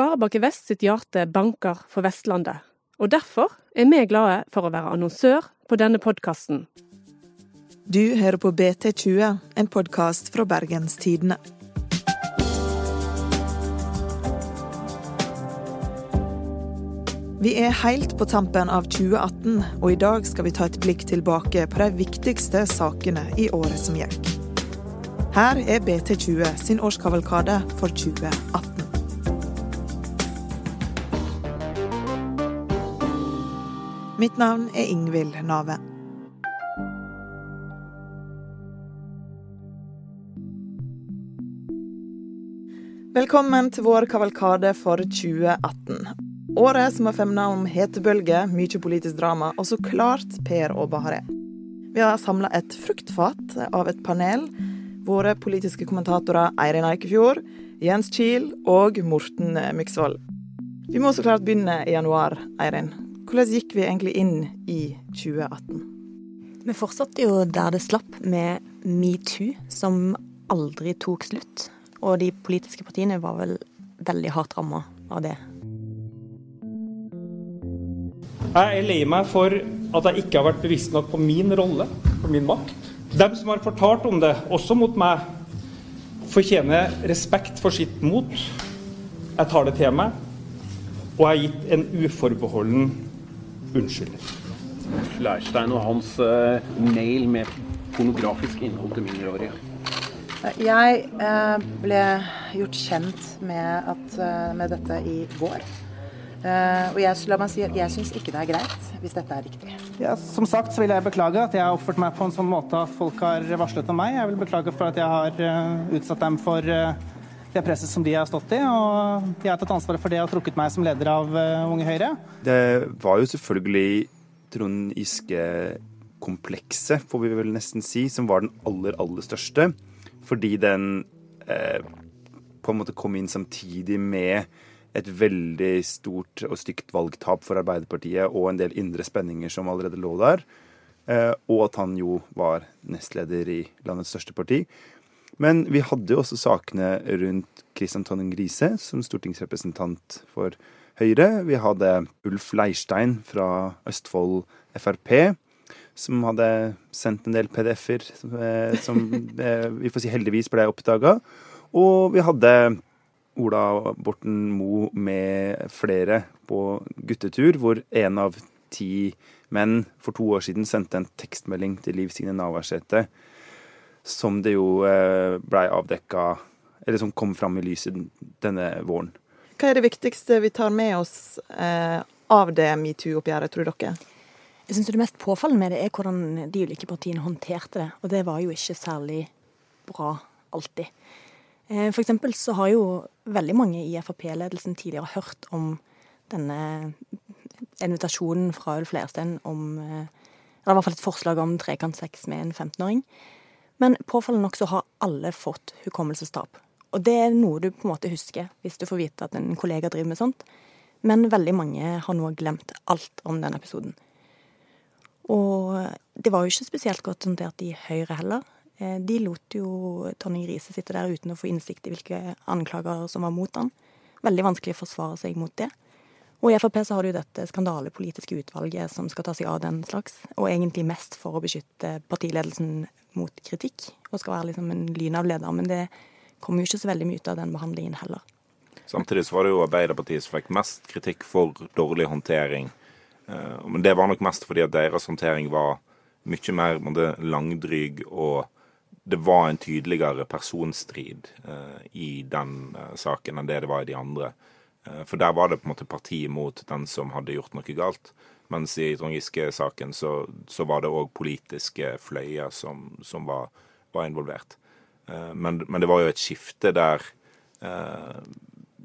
Sparebanken Vest sitt hjerte banker for Vestlandet, og derfor er vi glade for å være annonsør på denne podkasten. Du hører på BT20, en podkast fra Bergens Tidende. Vi er helt på tampen av 2018, og i dag skal vi ta et blikk tilbake på de viktigste sakene i året som gikk. Her er BT20 sin årskavalkade for 2018. Mitt navn er Ingvild Nave. Velkommen til vår kavalkade for 2018. Året som har femna om hetebølger, mye politisk drama og så klart Per og Bahareh. Vi har samla et fruktfat av et panel. Våre politiske kommentatorer Eirin Eikefjord, Jens Kiel og Morten Myksvold. Vi må så klart begynne i januar, Eirin. Hvordan gikk vi egentlig inn i 2018? Vi fortsatte jo der det slapp, med metoo, som aldri tok slutt. Og de politiske partiene var vel veldig hardt ramma av det. Jeg er lei meg for at jeg ikke har vært bevisst nok på min rolle, på min makt. Dem som har fortalt om det, også mot meg, fortjener respekt for sitt mot. Jeg tar det til meg, og jeg har gitt en uforbeholden unnskyldning. Leirstein og hans uh, mail med pornografisk innhold til mindreårige. Jeg uh, ble gjort kjent med, at, uh, med dette i går. Og jeg, la meg si at jeg syns ikke det er greit, hvis dette er riktig. Ja, som sagt så vil jeg beklage at jeg har oppført meg på en sånn måte at folk har varslet om meg. Jeg vil beklage for at jeg har utsatt dem for uh, det presset som de har stått i. Og de har tatt ansvaret for det og trukket meg som leder av Unge Høyre. Det var jo selvfølgelig Trond Giske-komplekset, får vi vel nesten si, som var den aller, aller største. Fordi den på en måte kom inn samtidig med et veldig stort og stygt valgtap for Arbeiderpartiet og en del indre spenninger som allerede lå der. Eh, og at han jo var nestleder i landets største parti. Men vi hadde jo også sakene rundt Kristian Tonning Grise som stortingsrepresentant for Høyre. Vi hadde Ulf Leirstein fra Østfold Frp, som hadde sendt en del PDF-er som, eh, eh, vi får si heldigvis ble oppdaga. Og vi hadde Ola Borten Moe med flere på guttetur, hvor én av ti menn for to år siden sendte en tekstmelding til Liv Signe Navarsete, som det jo eh, blei avdekka Eller som kom fram i lyset denne våren. Hva er det viktigste vi tar med oss eh, av det metoo-oppgjøret, tror dere? Jeg syns det mest påfallende med det er hvordan de ulike partiene håndterte det. Og det var jo ikke særlig bra alltid. Eh, for eksempel så har jo veldig mange i Frp-ledelsen tidligere hørt om denne invitasjonen fra Ulf Leirstein om Eller i hvert fall et forslag om trekantsex med en 15-åring. Men påfallende nok så har alle fått hukommelsestap. Og det er noe du på en måte husker hvis du får vite at en kollega driver med sånt. Men veldig mange har nå glemt alt om den episoden. Og det var jo ikke spesielt godt håndtert i Høyre heller. Eh, de lot jo Tonning Riise sitte der uten å få innsikt i hvilke anklager som var mot han. Veldig vanskelig å forsvare seg mot det. Og i Frp så har du dette skandalepolitiske utvalget som skal ta seg av den slags, og egentlig mest for å beskytte partiledelsen mot kritikk, og skal være liksom en lynavleder. Men det kommer jo ikke så veldig mye ut av den behandlingen heller. Samtidig så var det jo Arbeiderpartiet som fikk mest kritikk for dårlig håndtering. Eh, men det var nok mest fordi at deres håndtering var mye mer langdryg og det var en tydeligere personstrid eh, i den eh, saken enn det det var i de andre. Eh, for der var det på en måte parti mot den som hadde gjort noe galt. Mens i Trond Giske-saken så, så, var det òg politiske fløyer som, som var, var, involvert. Eh, men, men, det var jo et skifte der eh,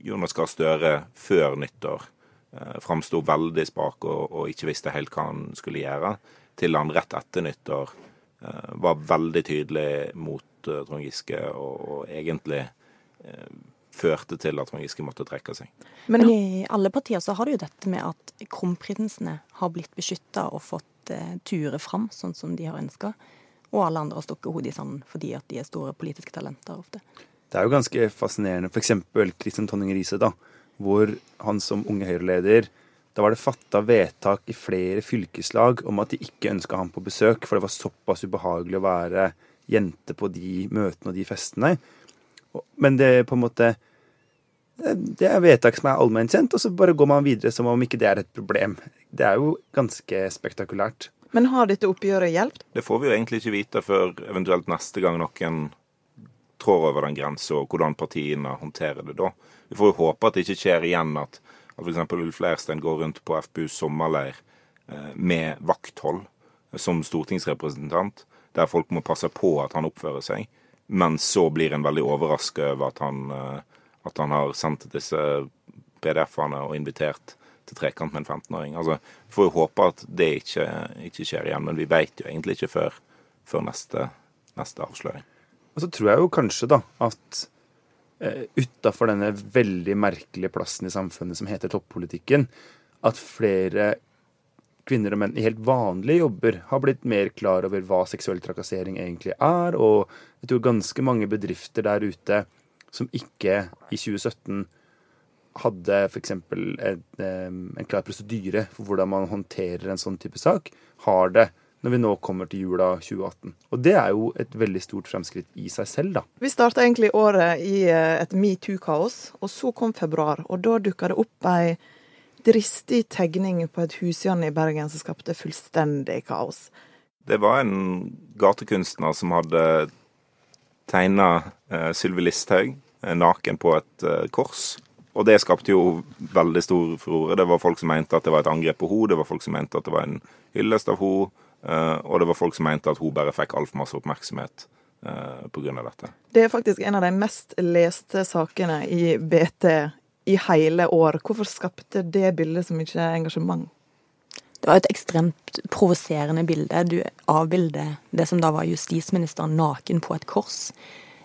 Jonas Gahr Støre før nyttår eh, framsto veldig spak og, og, ikke visste helt hva han skulle gjøre, til han rett etter nyttår Eh, var veldig tydelig mot eh, Trond Giske og, og egentlig eh, førte til at Trond Giske måtte trekke seg. Men i alle partier så har det jo dette med at kronprinsene har blitt beskytta og fått eh, ture fram sånn som de har ønska, og alle andre har stukket hodet i sanden fordi at de er store politiske talenter ofte. Det er jo ganske fascinerende. F.eks. Kristian Tonning Riise, da, hvor han som Unge Høyre-leder Da var det fatta vedtak i flere fylkeslag om at de ikke ønska ham på besøk, for det var såpass ubehagelig å være jente på de møtene og de festene. Men det er på en måte det er vedtak som er allment kjent, og så bare går man videre som om ikke det er et problem. Det er jo ganske spektakulært. Men har dette oppgjøret hjulpet? Det får vi jo egentlig ikke vite før eventuelt neste gang noen trår over den grensa, og hvordan partiene håndterer det da. Vi får jo håpe at det ikke skjer igjen at, at f.eks. Ulf Leirstein går rundt på FPUs sommerleir eh, med vakthold som stortingsrepresentant, der folk må passe på at han oppfører seg, men så blir en veldig overraska over at han, eh, at han har sendt disse PDF-ene og invitert til trekant med en 15-åring. Altså, Vi får jo håpe at det ikke, ikke, skjer igjen, men vi vet jo egentlig ikke før, før neste, neste avsløring. Og så tror jeg jo kanskje da at eh, utafor denne veldig merkelige plassen i samfunnet som heter toppolitikken, at flere kvinner og menn i helt vanlige jobber har blitt mer klar over hva seksuell trakassering egentlig er. Og jeg tror ganske mange bedrifter der ute som ikke i 2017 hadde f.eks. En, en klar prosedyre for hvordan man håndterer en sånn type sak, har det når vi nå kommer til jula 2018. Og det er jo et veldig stort fremskritt i seg selv, da. Vi starta egentlig året i eh, et metoo-kaos, og så kom februar. Og da dukka det opp ei dristig tegning på et hushjørne i Bergen som skapte fullstendig kaos. Det var en gatekunstner som hadde tegna eh, Sylvi Listhaug eh, naken på et eh, kors. Og det skapte jo veldig stor furore. Det var folk som mente at det var et angrep på henne, det var folk som mente at det var en hyllest av henne. Eh, og det var folk som mente at hun bare fikk altfor masse oppmerksomhet uh, pga. dette. Det er faktisk en av de mest leste sakene i BT i hele år. Hvorfor skapte det bildet så mye engasjement? Det var et ekstremt provoserende bilde. Du avbilder det som da var justisministeren naken på et kors.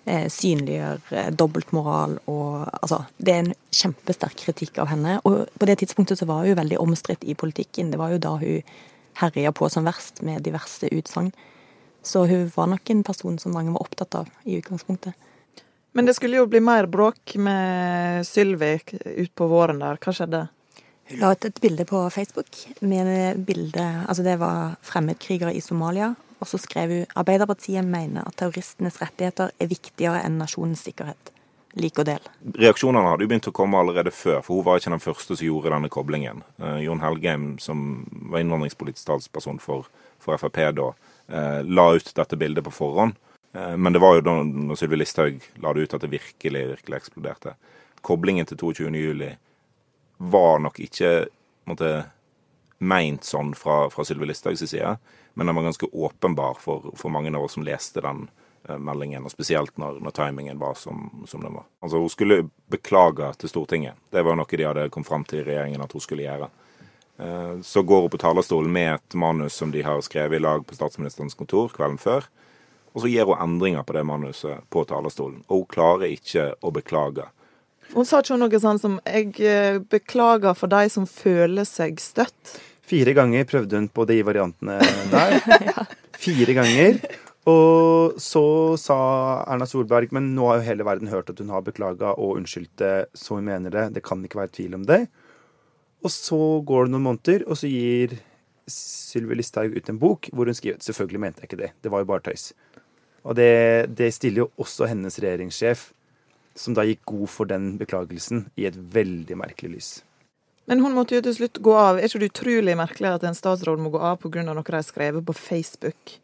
Eh, synliggjør eh, dobbeltmoral og Altså, det er en kjempesterk kritikk av henne. Og på det tidspunktet så var hun veldig omstridt i politikken. Det var jo da hun herja på som verst med diverse utsagn. Så hun var nok en person som mange var opptatt av i utgangspunktet. Men det skulle jo bli mer bråk med Sylvi utpå våren der. Hva skjedde? Hun la ut et bilde på Facebook med bilde Altså det var fremmedkrigere i Somalia. Og så skrev hun Arbeiderpartiet mener at terroristenes rettigheter er viktigere enn nasjonens sikkerhet lik og del. Reaksjonene hadde jo begynt å komme allerede før, for hun var ikke den første som gjorde denne koblingen. Eh, Jon Helgheim, som var innvandringspolitisk talsperson for, for Frp da, eh, la ut dette bildet på forhånd. Uh, men det var jo da når Sylvi Listhaug la det ut at det virkelig, virkelig eksploderte. Koblingen til 22.07 var nok ikke måtte, meint sånn fra, fra Sylvi Listhaugs side, men den var ganske åpenbar for, for mange av oss som leste den Eh, meldingen, og spesielt når, når timingen var som, som, den var. Altså Hun skulle beklage til Stortinget. Det var noe de hadde kommet fram til i regjeringen at hun skulle gjøre. Eh, så går hun på talerstolen med et manus som de har skrevet i lag på statsministerens kontor kvelden før. Og så gir hun endringer på det manuset på talerstolen. Og hun klarer ikke å beklage. Hun sa ikke noe sånn som 'jeg eh, beklager for de som føler seg støtt'. Fire ganger prøvde hun på de variantene der. Fire ganger. Og så sa Erna Solberg men nå har jo hele verden hørt at hun har beklaga og unnskyldt det, så hun mener det. Det kan ikke være tvil om det. Og så går det noen måneder, og så gir Sylvi Listhaug ut en bok hvor hun skriver selvfølgelig mente jeg ikke det. Det var jo bare tøys. Og det, det stiller jo også hennes regjeringssjef, som da gikk god for den beklagelsen, i et veldig merkelig lys. Men hun måtte jo til slutt gå av. Er ikke det utrolig merkelig at en statsråd må gå av pga. noe de har skrevet på Facebook?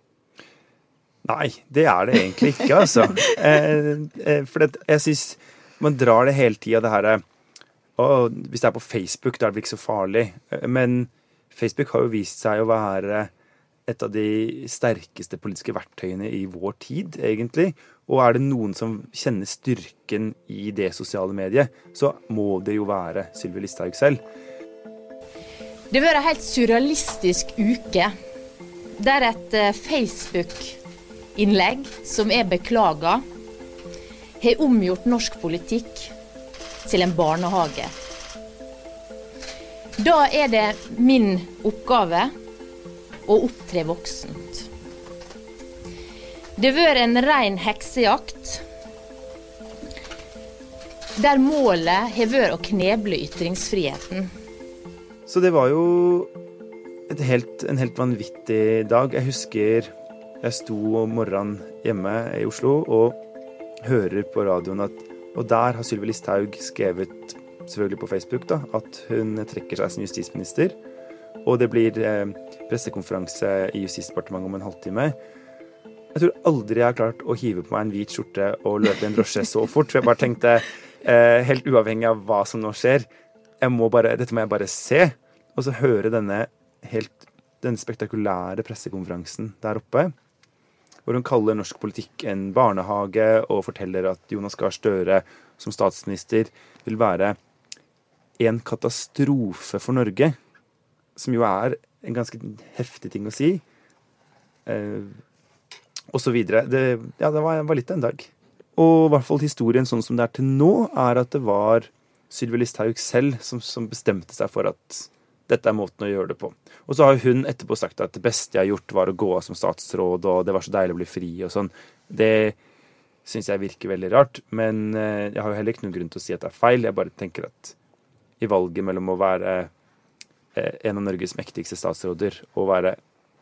Nei, det er det egentlig ikke, altså. Eh, eh, for det, jeg syns man drar det hele tida, det herre Hvis det er på Facebook, da er det vel ikke så farlig. Eh, men Facebook har jo vist seg å være et av de sterkeste politiske verktøyene i vår tid, egentlig. Og er det noen som kjenner styrken i det sosiale mediet, så må det jo være Sylvi Listhaug selv. Det har vært en helt surrealistisk uke der et Facebook innlegg som er beklaga, har omgjort norsk politikk til en barnehage. Da er det min oppgave å opptre voksent. Det har vært en ren heksejakt. der målet har vært å kneble ytringsfriheten. Så det var jo helt, en helt vanvittig dag. Jeg husker jeg sto om morgenen hjemme i Oslo og hører på radioen at Og der har Sylvi Listhaug skrevet, selvfølgelig på Facebook, da, at hun trekker seg som justisminister. Og det blir eh, pressekonferanse i Justisdepartementet om en halvtime. Jeg tror aldri jeg har klart å hive på meg en hvit skjorte og løpe i en drosje så fort. For jeg bare tenkte, eh, helt uavhengig av hva som nå skjer, må bare, dette må jeg bare se. Og så høre denne helt denne spektakulære pressekonferansen der oppe hvor hun kaller norsk politikk en barnehage og forteller at Jonas Gahr Støre som statsminister vil være en katastrofe for Norge. Som jo er en ganske heftig ting å si. Eh, og så videre. Det, ja, det var, var litt av en dag. Og i hvert fall historien sånn som det er til nå, er at det var Sylvi Listhaug selv som, som bestemte seg for at dette er måten å gjøre det på. Og så har hun etterpå sagt at det beste jeg har gjort, var å gå av som statsråd, og det var så deilig å bli fri og sånn. Det syns jeg virker veldig rart. Men eh, jeg har jo heller ikke noen grunn til å si at det er feil. Jeg bare tenker at i valget mellom å være en av Norges mektigste statsråder og være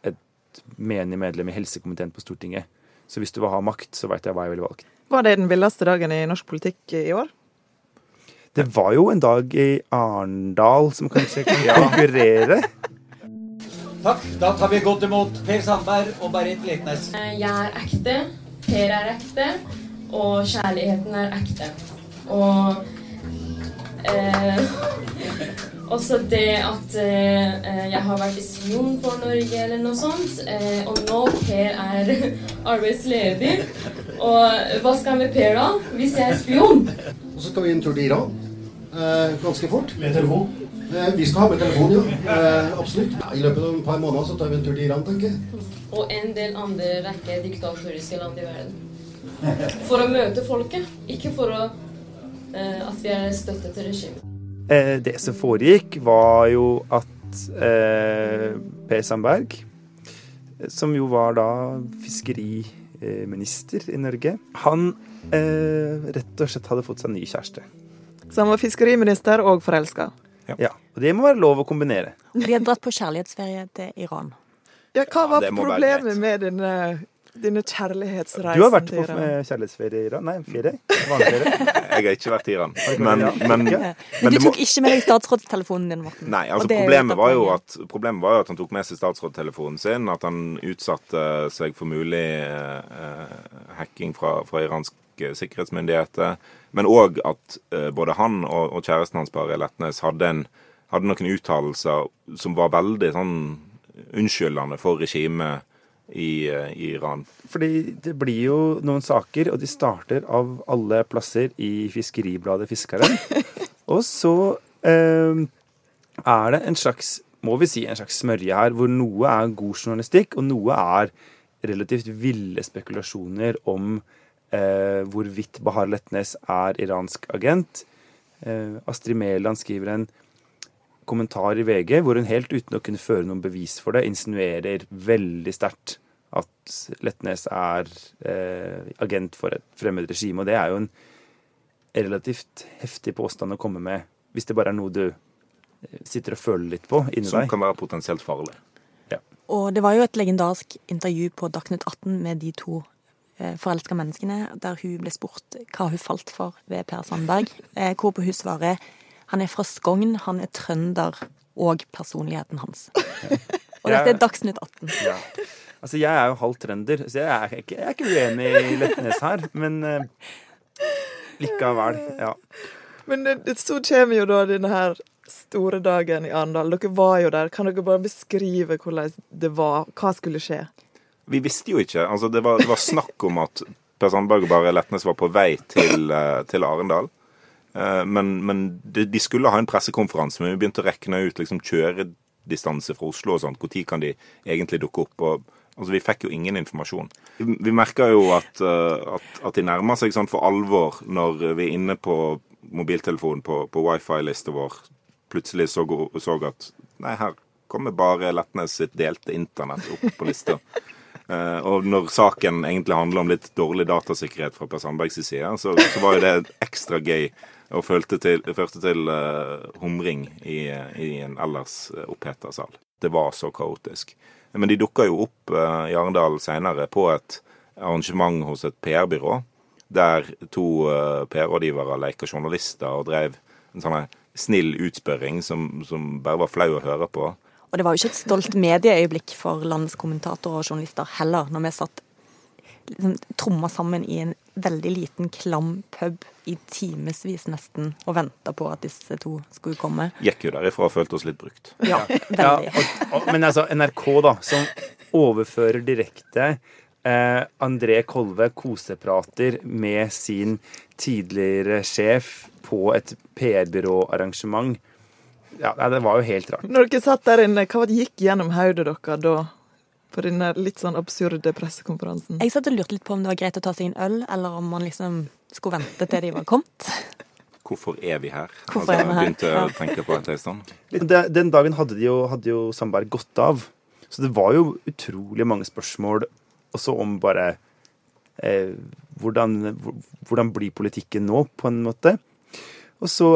et menig medlem i helsekomiteen på Stortinget, så hvis du vil ha makt, så veit jeg hva jeg ville valgt. Var det den villeste dagen i norsk politikk i år? Det var jo en dag i Arendal som kanskje kan konkurrere. Takk. Da tar vi godt imot Per Sandberg og Berit Leknes. Jeg er ekte, Per er ekte, og kjærligheten er ekte. Og eh, også det at eh, jeg har vært i spion for Norge eller noe sånt. Eh, og nå Per er arbeidsledig. Og hva skal jeg med Per da, hvis jeg er spion? Og så skal vi en tur til Iran eh, ganske fort. Med telefon? Eh, vi skal ha med telefon, ja. Eh, absolutt. I løpet av et par måneder så tar vi en tur til Iran, tenker jeg. Og en del andre rekke diktatoriske land i verden. For å møte folket, ikke for å, eh, at vi er støtte til regimet. Eh, det som foregikk, var jo at eh, Per Sandberg, som jo var da fiskeriminister i Norge, han eh, rett og slett hadde fått seg ny kjæreste. Så han var fiskeriminister og forelska. Ja. ja. Og det må være lov å kombinere. De har dratt på kjærlighetsferie til Iran. Ja, hva var problemet med denne, denne kjærlighetsreisen Du har vært på kjærlighetsferie i Iran? Nei, ferie? Vanligere. Jeg har ikke vært i Iran. Men, men, men, men du tok ikke med deg statsrådstelefonen din, Morten? Nei, altså problemet var, jo at, problemet var jo at han tok med seg statsrådtelefonen sin. At han utsatte seg for mulig eh, hacking fra, fra iranske sikkerhetsmyndigheter. Men òg at uh, både han og, og, kjæresten hans, Bare Letnes, hadde, en, hadde noen uttalelser som var veldig sånn unnskyldende for regimet i, uh, i, Iran. Fordi det blir jo noen saker, og de starter av alle plasser i Fiskeribladet Fiskaren. og så eh, er det en slags, må vi si, en slags smørje her, hvor noe er god journalistikk, og noe er relativt ville spekulasjoner om eh, hvorvidt Bahar Letnes er iransk agent. Eh, Astrid Mæland skriver en kommentar i VG hvor hun helt uten å kunne føre noen bevis for det, insinuerer veldig sterkt at Letnes er eh, agent for et fremmed regime. Og det er jo en relativt heftig påstand å komme med hvis det bare er noe du eh, sitter og føler litt på inni deg. Som kan være potensielt farlig. Ja. Og det var jo et legendarisk intervju på Dagsnytt 18 med de to Eh, forelska menneskene, der hun ble spurt hva hun falt for ved Per Sandberg. Eh, hvorpå hun svarer han er fra Skogn, han er trønder, og personligheten hans. Og dette er Dagsnytt 18. Ja. Altså, jeg er jo halvt trønder, så jeg er ikke, jeg er ikke uenig i Letnes her, men uh, likevel, ja. Men det, så kommer jo da denne her store dagen i Arendal. Dere var jo der. Kan dere bare beskrive hvordan det var? Hva skulle skje? Vi visste jo ikke. Altså, det, var, det var snakk om at Per Sandberg og Bare Letnes var på vei til, eh, til Arendal. Eh, men, men de, skulle ha en pressekonferanse, men vi begynte å rekne ut liksom, kjøredistanse fra Oslo og sånt. Når kan de egentlig dukke opp? Og, altså, vi fikk jo ingen informasjon. Vi, merker jo at, eh, at, at, de nærmer seg sånn for alvor når vi er inne på mobiltelefonen på, på wifi-lista vår. Plutselig så, så at nei, her kommer bare Letnes sitt delte internett opp på lista. Uh, og når saken egentlig handler om litt dårlig datasikkerhet fra Per Sandbergs side, så, så, var jo det ekstra gøy Og førte til, førte til uh, humring i, i, en ellers oppheta sal. Det var så kaotisk. Men de dukka jo opp uh, i Arendal seinere på et arrangement hos et PR-byrå, der to PR-rådgivere leika journalister og drev en sånn snill utspørring som, som bare var flau å høre på. Og det var jo ikke et stolt medieøyeblikk for landets kommentatorer og journalister heller, når vi satt liksom, tromma sammen i en veldig liten, klam pub i timevis nesten og venta på at disse to skulle komme. Gikk jo derifra og følte oss litt brukt. Ja, veldig. Ja, og, og, men altså, NRK, da, som overfører direkte eh, André Kolve koseprater med sin tidligere sjef på et PR-byråarrangement. Ja, Det var jo helt rart. Når dere satt der inne, hva gikk gjennom hodet deres da? På denne litt sånn absurde pressekonferansen? Jeg satt og lurte litt på om det var greit å ta seg en øl, eller om man liksom skulle vente til de var kommet. Hvorfor er vi her? Hvorfor er vi her? Begynte å tenke på etter en stund. Den dagen hadde, de jo, hadde jo Sandberg gått av. Så det var jo utrolig mange spørsmål også om bare eh, hvordan, hvordan blir politikken nå, på en måte. Og så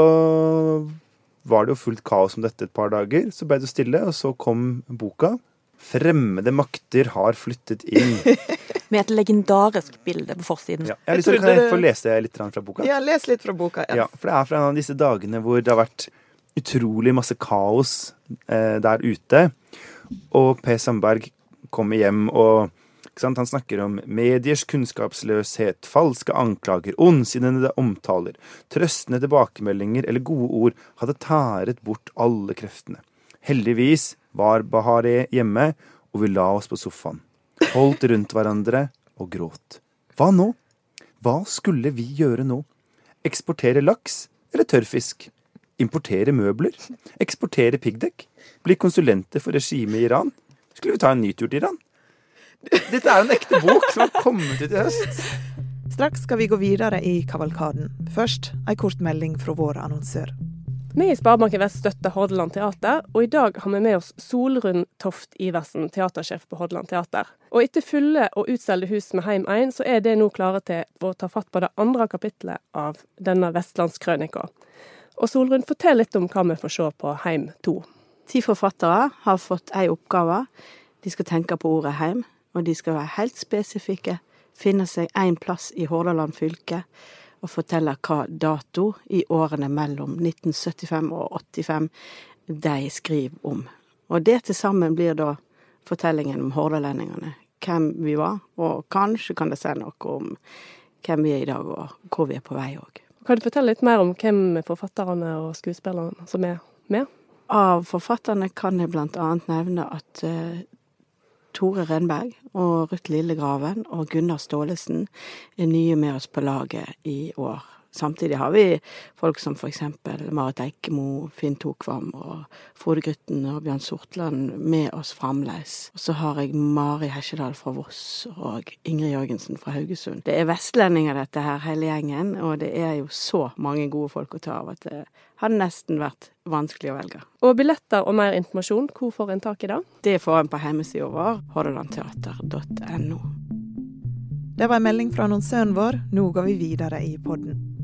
var det jo fullt kaos om dette et par dager. Så ble det stille, og så kom boka. 'Fremmede makter har flyttet inn'. Med et legendarisk bilde på forsiden. Ja, jeg jeg kan jeg få lese litt fra boka? Ja, les litt fra boka. Ja. ja. For det er fra en av disse dagene hvor det har vært utrolig masse kaos eh, der ute. Og Per Sandberg kommer hjem og han snakker om mediers kunnskapsløshet, falske anklager, ondsinnede omtaler, trøstende tilbakemeldinger eller gode ord hadde tæret bort alle kreftene. Heldigvis var Bahari hjemme, og vi la oss på sofaen. Holdt rundt hverandre og gråt. Hva nå? Hva skulle vi gjøre nå? Eksportere laks eller tørrfisk? Importere møbler? Eksportere piggdekk? Bli konsulenter for regimet i Iran? Skulle vi ta en ny tur til Iran? Dette er en ekte bok som har kommet ut i høst. Straks skal vi gå videre i kavalkaden. Først ei kort melding fra vår annonsør. Vi i Sparebanken Vest støtter Hordaland Teater, og i dag har vi med oss Solrun Toft Iversen, teatersjef på Hordaland Teater. Og etter fulle og utsolgte hus med Heim 1, så er det nå klare til å ta fatt på det andre kapitlet av denne vestlandskrønika. Og Solrun, fortell litt om hva vi får se på Heim 2. Ti forfattere har fått ei oppgave. De skal tenke på ordet heim og de skal være helt spesifikke, finne seg én plass i Hordaland fylke og fortelle hva dato i årene mellom 1975 og 85 de skriver om. Og det til sammen blir da fortellingen om hordalendingene. Hvem vi var, og kanskje kan det si noe om hvem vi er i dag, og hvor vi er på vei òg. Kan du fortelle litt mer om hvem forfatterne og skuespillerne som er med? Av forfatterne kan jeg annet nevne at uh, Tore Renberg og Ruth Lillegraven og Gunnar Staalesen er nye med oss på laget i år. Samtidig har vi folk som for eksempel Marit Eikemo, Finn Tokvam og Frode Grytten og Bjørn Sortland med oss fremdeles. Og så har jeg Mari Hesjedal fra Voss og Ingrid Jørgensen fra Haugesund. Det er vestlendinger dette her, hele gjengen, og det er jo så mange gode folk å ta av at det har nesten vært vanskelig å velge. Og billetter og mer informasjon, hvor får en tak i det? Det får en på hjemmesida vår, hordalandteater.no. Det var en melding fra annonsøren vår. Nå går vi videre i podden.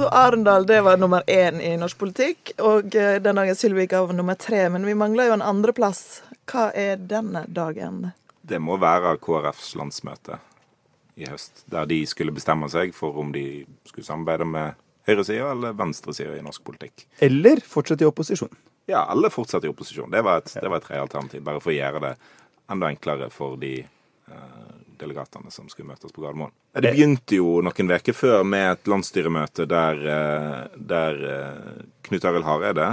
Så Arendal det var nummer én i norsk politikk, og eh, den dagen gikk var nummer tre. Men vi mangler jo en andreplass. Hva er denne dagen? Det må være KrFs landsmøte i høst, der de skulle bestemme seg for om de skulle samarbeide med høyresida eller venstresida i norsk politikk. Eller fortsette i opposisjon. Ja, eller fortsette i opposisjon. Det var et, det var et realternativ. bare for å gjøre det enda enklere for de uh, delegatene som skulle møtes på Gardermoen. Det begynte jo noen uker før med et landsstyremøte der, eh, der eh, Knut Arild Hareide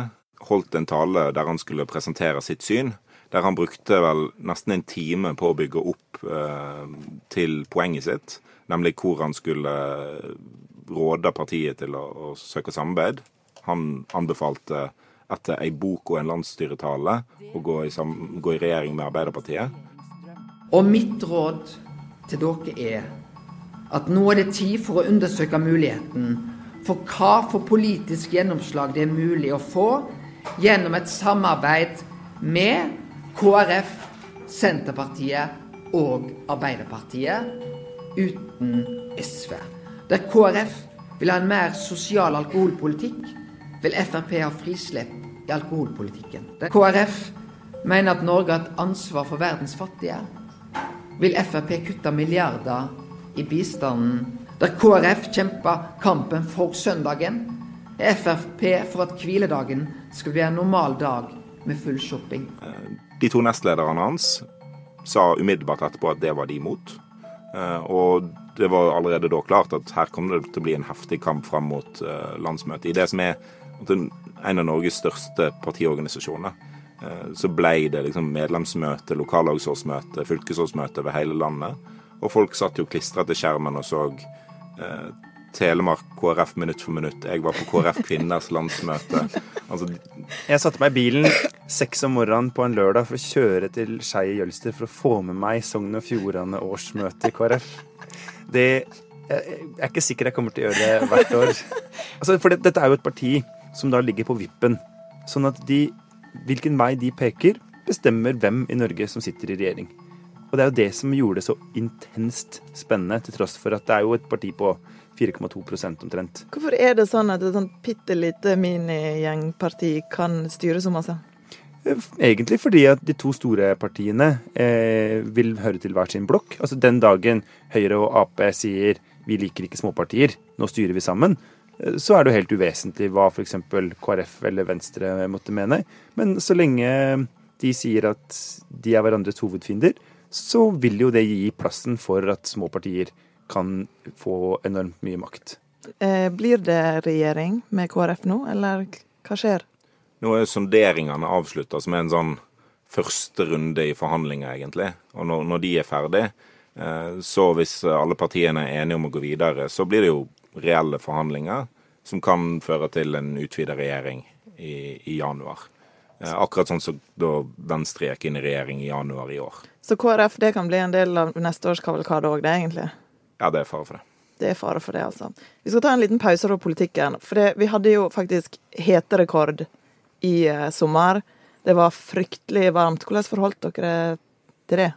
holdt en tale der han skulle presentere sitt syn. Der han brukte vel nesten en time på å bygge opp eh, til poenget sitt. Nemlig hvor han skulle råde partiet til å, å søke samarbeid. Han anbefalte etter ei bok og en landsstyretale å gå i, gå i regjering med Arbeiderpartiet. Og mitt råd til dere er at nå er det tid for å undersøke muligheten for hva for politisk gjennomslag det er mulig å få gjennom et samarbeid med KrF, Senterpartiet og Arbeiderpartiet uten SV. Der KrF vil ha en mer sosial alkoholpolitikk, vil Frp ha frislipp i alkoholpolitikken. KrF mener at Norge har et ansvar for verdens fattige. Vil Frp kutte milliarder i bistanden, der KrF kjemper kampen for søndagen, er Frp for at hviledagen skal bli en normal dag med full shopping. De to nestlederne hans sa umiddelbart etterpå at det var de imot. Eh, Og det var allerede da klart at her kommer det til å bli en heftig kamp fram mot eh, landsmøtet. I det som er en av Norges største partiorganisasjoner, eh, så ble det liksom medlemsmøte, lokallagsårsmøte, fylkesårsmøte over hele landet. Og folk satt jo klistra til skjermen og så eh, Telemark KrF minutt for minutt. Jeg var på KrF kvinners landsmøte. Altså, Jeg satte meg i bilen seks om morgenen på en lørdag for å kjøre til Skei i Jølster for å få med meg Sogn og Fjordane årsmøte i KrF. Det Jeg er ikke sikker jeg kommer til å gjøre det hvert år. Altså, for det, dette er jo et parti som da ligger på vippen. Sånn at de Hvilken vei de peker, bestemmer hvem i Norge som sitter i regjering. Og det er jo det som gjorde det så intenst spennende, til tross for at det er jo et parti på 4,2% omtrent. Hvorfor er det sånn at et sånt bitte lite minigjengparti kan styre så masse? Egentlig fordi at de to store partiene eh, vil høre til hver sin blokk. Altså Den dagen Høyre og Ap sier vi liker ikke småpartier, nå styrer vi sammen, eh, så er det jo helt uvesentlig hva f.eks. KrF eller Venstre måtte mene. Men så lenge de sier at de er hverandres hovedfiender, så vil jo det gi plassen for at små partier kan få enormt mye makt. Eh, blir det regjering med KrF nå, eller hva skjer? Nå er sonderingene avslutta, som er en sånn første runde i forhandlinger, egentlig. Og når, når de er ferdig, eh, så hvis alle partiene er enige om å gå videre, så blir det jo reelle forhandlinger som kan føre til en utvida regjering i, i januar. Eh, akkurat sånn som da Venstre gikk inn i regjering i januar i år. Så KrF det kan bli en del av neste års kavalkade òg, det, egentlig? Ja, det er fare for det. Det er fare for det, altså. Vi skal ta en liten pause fra politikken. For det, vi hadde jo faktisk heterekord i eh, sommer. Det var fryktelig varmt. Hvordan forholdt dere til det?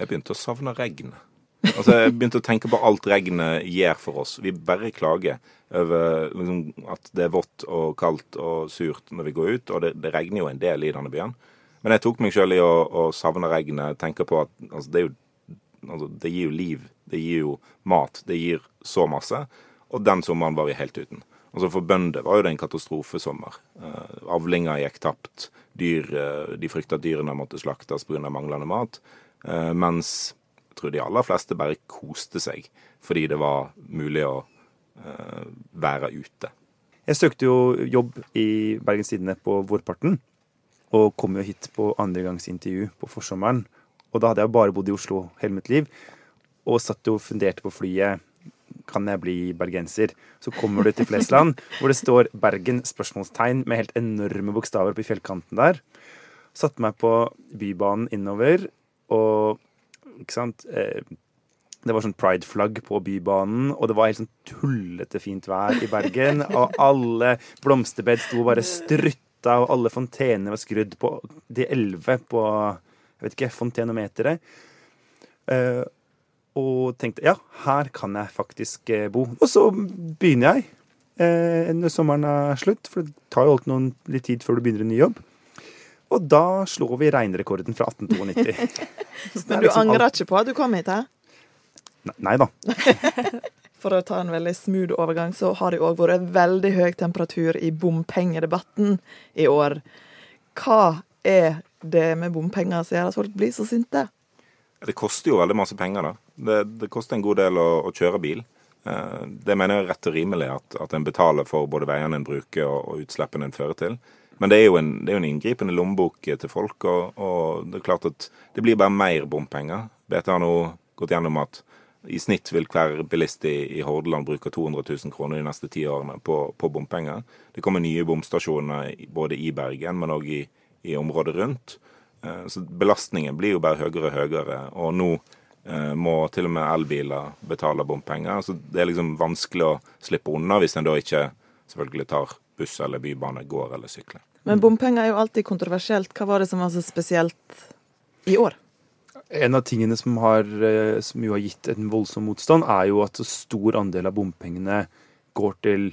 Jeg begynte å savne regnet. Altså, jeg begynte å tenke på alt regnet gjør for oss. Vi bare klager over liksom, at det er vått og kaldt og surt når vi går ut, og det, det regner jo en del i denne byen. Men jeg tok meg sjøl i å, å savne regnet, tenke på at altså, det, jo, altså, det gir jo liv. Det gir jo mat. Det gir så masse. Og den sommeren var vi helt uten. Altså For bønder var jo det en katastrofesommer. Uh, avlinger gikk tapt. Dyr, uh, de frykta at dyrene måtte slaktes pga. manglende mat. Uh, mens tror de aller fleste bare koste seg fordi det var mulig å uh, være ute. Jeg søkte jo jobb i Bergens Tidende på vårparten, og kom jo hit på andregangsintervju på forsommeren. Og da hadde jeg bare bodd i Oslo hele mitt liv, og satt jo og funderte på flyet kan jeg bli bergenser? Så kommer du til Flesland, hvor det står Bergen spørsmålstegn med helt enorme bokstaver på fjellkanten der. Satte meg på Bybanen innover, og ikke sant eh, Det var sånn prideflagg på Bybanen, og det var helt sånn tullete fint vær i Bergen. Og alle blomsterbed sto bare strutta, og alle fontenene var skrudd på de elleve på jeg vet ikke, fontenometeret. Eh, og tenkte ja, her kan jeg faktisk eh, bo. Og så begynner jeg eh, når sommeren er slutt, for det tar jo alltid noen litt tid før du begynner en ny jobb. Og da slår vi regnrekorden fra 1892. Men du angrer ikke på at du kom hit? Her? Nei da. For å ta en veldig smooth overgang, så har det òg vært veldig høy temperatur i bompengedebatten i år. Hva er det med bompenger som gjør at folk blir så sinte? Det koster jo veldig masse penger, da. Det, det koster en god del å, å kjøre bil. Eh, Det mener jeg er rett og rimelig at, at en betaler for både veiene en bruker og, og utslippene en fører til. Men det er jo en, er en inngripende lommebok til folk, og, og det er klart at det blir bare mer bompenger. BT har nå gått gjennom at i snitt vil hver bilist i, i Hordaland bruke 200 000 kroner de neste ti årene på, på bompenger. Det kommer nye bomstasjoner både i Bergen, men òg i, i området rundt. Eh, Så belastningen blir jo bare høyere og høyere. Og nå eh, må til og med elbiler betale bompenger. Så det er liksom vanskelig å slippe unna hvis en da ikke selvfølgelig tar buss eller bybane, går eller sykler. Men bompenger er jo alltid kontroversielt. Hva var det som var så spesielt i år? En av tingene som, har, eh, som jo har gitt en voldsom motstand, er jo at så stor andel av bompengene går til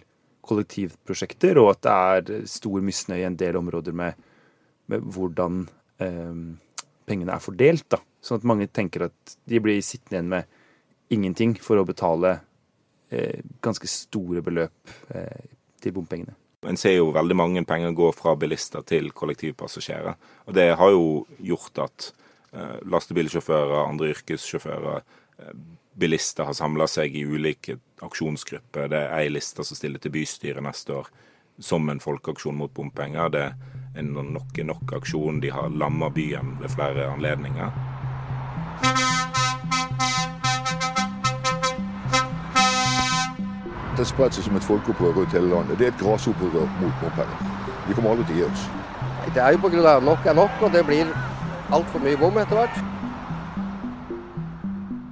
kollektivprosjekter, og at det er stor misnøye i en del områder med, med hvordan eh, pengene er fordelt. da. Sånn at mange tenker at de blir sittende igjen med ingenting for å betale eh, ganske store beløp eh, til bompengene. En ser jo veldig mange penger gå fra bilister til kollektivpassasjerer. Og det har jo gjort at eh, lastebilsjåfører, andre yrkessjåfører, eh, bilister har samla seg i ulike aksjonsgrupper. Det er ei liste som stiller til bystyret neste år som en folkeaksjon mot bompenger. Det er nok er nok-aksjon. De har lamma byen ved flere anledninger. Det har spredt seg som et folkeopprør rundt hele landet. Det er et grasopprør mot bompenger. Vi kommer aldri til å gi oss. Det er jo pga. nok er nok, og det blir altfor mye bom etter hvert.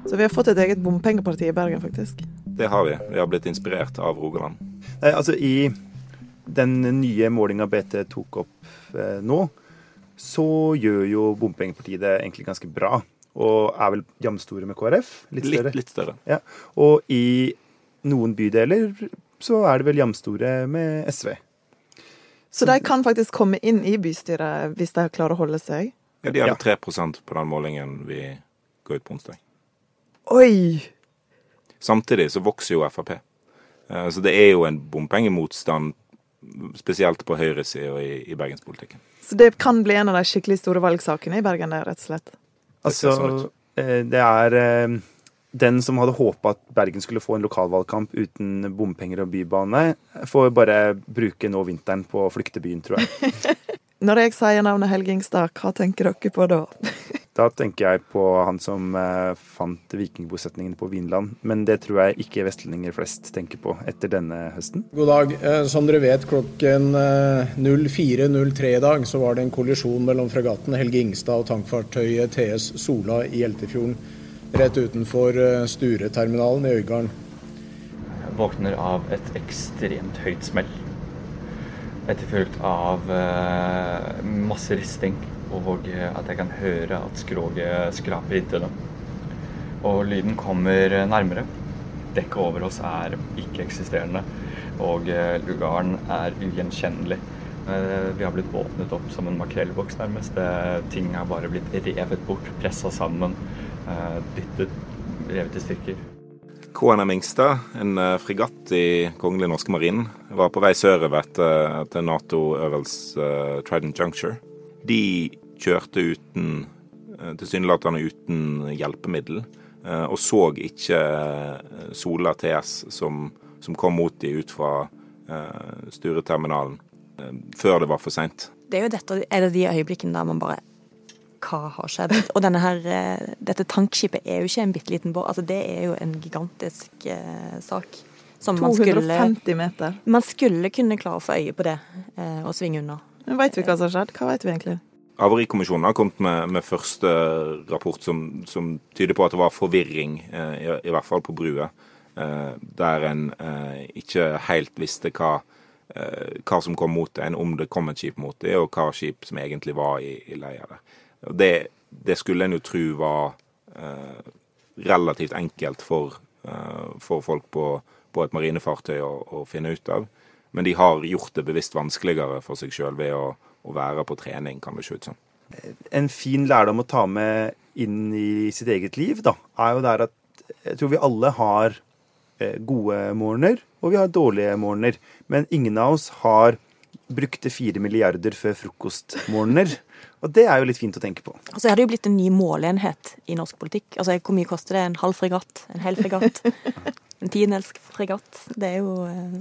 Så vi har fått et eget bompengeparti i Bergen, faktisk. Det har vi. Vi har blitt inspirert av Rogaland. Nei, altså I den nye målinga BT tok opp eh, nå, så gjør jo Bompengepartiet det egentlig ganske bra. Og er vel jamstore med KrF. Litt større. Litt, litt større. Ja. Og i noen bydeler så er det vel jamstore med SV. Så de kan faktisk komme inn i bystyret hvis de klarer å holde seg? Ja, De hadde 3% på den målingen vi ga ut på onsdag. Oi! Samtidig så vokser jo Frp. Eh, Så det er jo en bompengemotstand, spesielt på høyresida i, i bergenspolitikken. Så det kan bli en av de skikkelig store valgsakene i Bergen, rett og slett? Altså, eh, det er eh, den som hadde håpa at Bergen skulle få en lokalvalgkamp uten bompenger og bybane, får bare bruke nå vinteren på å flykte byen, tror jeg. Når jeg sier navnet Helge Ingstad, hva tenker dere på da? Da tenker jeg på han som eh, fant vikingbosetningen på Vinland. Men det tror jeg ikke vestlendinger flest tenker på etter denne høsten. God dag. Eh, Som dere vet, klokken eh, 04.03 i dag så var det en kollisjon mellom fregatten Helge Ingstad og tankfartøyet TS Sola i Hjeltefjorden rett utenfor eh, Stureterminalen i Øygarden. Jeg våkner av et ekstremt høyt smell. Etterfulgt av eh, masse risting og eh, at jeg kan høre at skroget skraper inntil dem. Og lyden kommer nærmere. Dekket over oss er ikke-eksisterende, og lugaren er ugjenkjennelig. Vi har blitt åpnet opp som en makrellboks, nærmest. Ting har bare blitt revet bort, pressa sammen, dyttet, revet i stykker. KNM Ingstad, en eh, fregatt i Kongelig norske marinen, var på vei sørover etter, etter Nato-øvelse eh, Trident Juncture. De kjørte uten eh, tilsynelatende uten hjelpemiddel, eh, og så ikke eh, Sola TS som, som kom mot de ut fra eh, Stureterminalen eh, før det var for seint. Det er jo dette, er det de øyeblikkene der man bare Hva har skjedd? Og denne her, eh, dette tankskipet er jo ikke en bitte liten båt. Altså, det er jo en gigantisk eh, sak. Som man skulle 250 meter. Man skulle kunne klare å få øye på det eh, og svinge unna. Men Veit vi hva som har skjedd? Hva vet vi egentlig? Havarikommisjonen har kommet med, med første rapport som, som tyder på at det var forvirring, eh, i, i hvert fall på brua. Eh, der en eh, ikke helt visste hva, eh, hva som kom mot en, om det kom et skip mot det, og hva skip som egentlig var i, i leia der. Det, det skulle en jo tro var eh, relativt enkelt for, eh, for folk på, på et marinefartøy å, å finne ut av. Men de har gjort det bevisst vanskeligere for seg sjøl ved å, å være på trening, kan det se ut som. En fin lærdom å ta med inn i sitt eget liv, da, er jo der at jeg tror vi alle har eh, gode morgener, og vi har dårlige morgener. Men ingen av oss har brukte fire milliarder før frokostmorgener. Og det er jo litt fint å tenke på. Og så er det jo blitt en ny måleenhet i norsk politikk. Altså, Hvor mye koster det? En halv fregatt? En hel fregatt? en tiendels fregatt? Det er jo eh,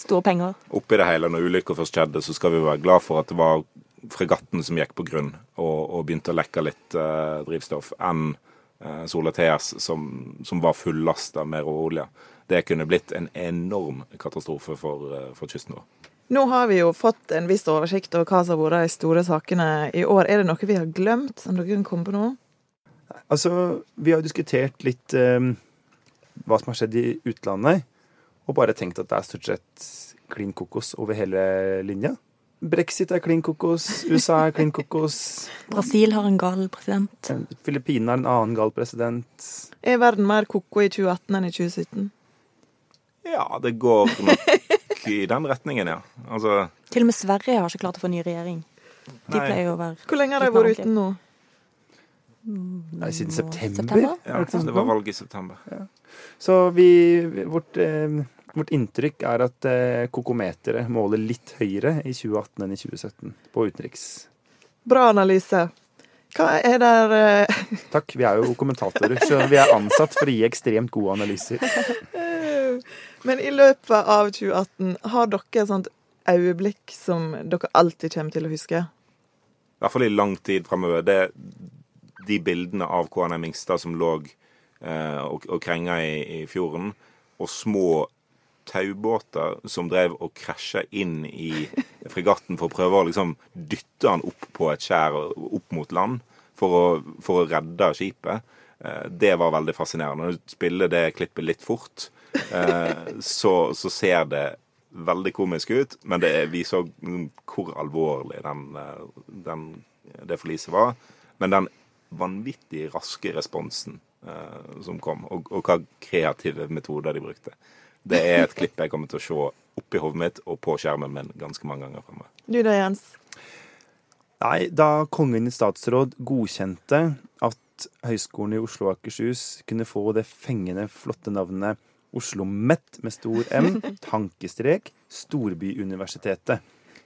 store penger. Oppi det hele, når ulykka først skjedde, så skal vi være glad for at det var fregatten som gikk på grunn og, og begynte å lekke litt eh, drivstoff, enn eh, Sola TS som, som var fullasta med råolje. Det kunne blitt en enorm katastrofe for, eh, for kysten vår. Nå har vi jo fått en viss oversikt over hva som har vært de store sakene i år. Er det noe vi har glemt, som dere kan komme på nå? Altså, vi har jo diskutert litt eh, hva som har skjedd i utlandet, og bare tenkt at det er stort sett klin kokos over hele linja. Brexit er klin kokos, USA er klin kokos. Brasil har en gal president. Filippinene har en annen gal president. Er verden mer ko-ko i 2018 enn i 2017? Ja, det går nok i den retningen, ja. Altså Til og med Sverige har ikke klart å få ny regjering. De Nei. pleier jo å være Hvor lenge har de vært uten nå? Nei, siden september. september? Ja, det var valg i september. Så vi, vårt, eh, vårt inntrykk er at eh, kokometeret måler litt høyere i 2018 enn i 2017 på utenriks. Bra analyse. Hva er der eh, Takk, vi er jo kommentatorer, så vi er ansatt for å gi ekstremt gode analyser. Men i løpet av 2018, har dere et sånt øyeblikk som dere alltid kommer til å huske? I hvert fall i lang tid fremover. Det, de bildene av KNM Mingstad som lå eh, og, og krenga i, i fjorden, og små taubåter som drev og krasja inn i fregatten for å prøve å liksom dytte han opp på et skjær opp mot land for å, for å redde skipet. Eh, Det var veldig fascinerende. Når du spiller det klippet litt fort, eh, så, så ser det veldig komisk ut, men det viser hvor alvorlig den, eh, den, det forliset var. Men den vanvittig raske responsen eh, som kom, og, og hva kreative metoder de brukte. Det er et klipp jeg kommer til å se oppi hodet mitt og på skjermen min ganske mange ganger fremover. Du da, Jens? Nei, da Kongen i statsråd godkjente at Høgskolen i Oslo og Akershus kunne få det fengende, flotte navnet Oslo MET med stor M, tankestrek, Storbyuniversitetet.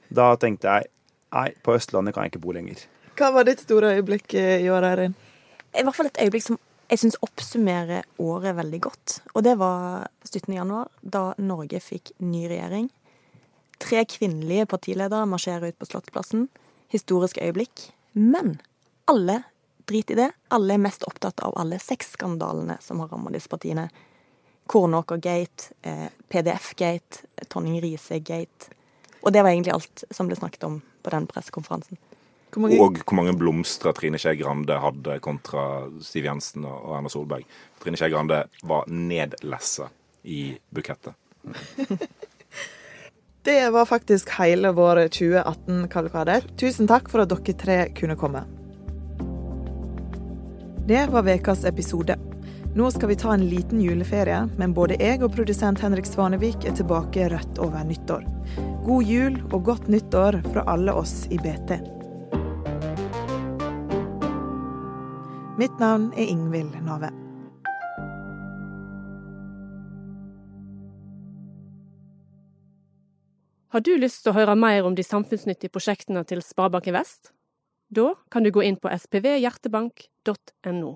Da tenkte jeg nei, på Østlandet kan jeg ikke bo lenger. Hva var ditt store øyeblikk i år, Eirin? I hvert fall et øyeblikk som jeg syns oppsummerer året veldig godt. Og det var 17. januar, da Norge fikk ny regjering. Tre kvinnelige partiledere marsjerer ut på Slottsplassen. Historisk øyeblikk. Men alle drit i det. Alle er mest opptatt av alle sexskandalene som har rammet disse partiene. Kornåker-gate, eh, PDF-gate, Tonning Riise-gate. Og det var egentlig alt som ble snakket om på den pressekonferansen. Hvor mange- Og hvor mange blomster Trine Skei Grande hadde kontra Siv Jensen og Erna Solberg. Trine Skei Grande var nedlessa i bukettet. Det var faktisk hele vår 2018-kavalkade. Tusen takk for at dere tre kunne komme. Det var ukas episode. Nå skal vi ta en liten juleferie, men både jeg og produsent Henrik Svanevik er tilbake rett over nyttår. God jul og godt nyttår fra alle oss i BT. Mitt navn er Ingvild Nave. Har du lyst til å høre mer om de samfunnsnyttige prosjektene til Sparebanken Vest? Da kan du gå inn på spvhjertebank.no.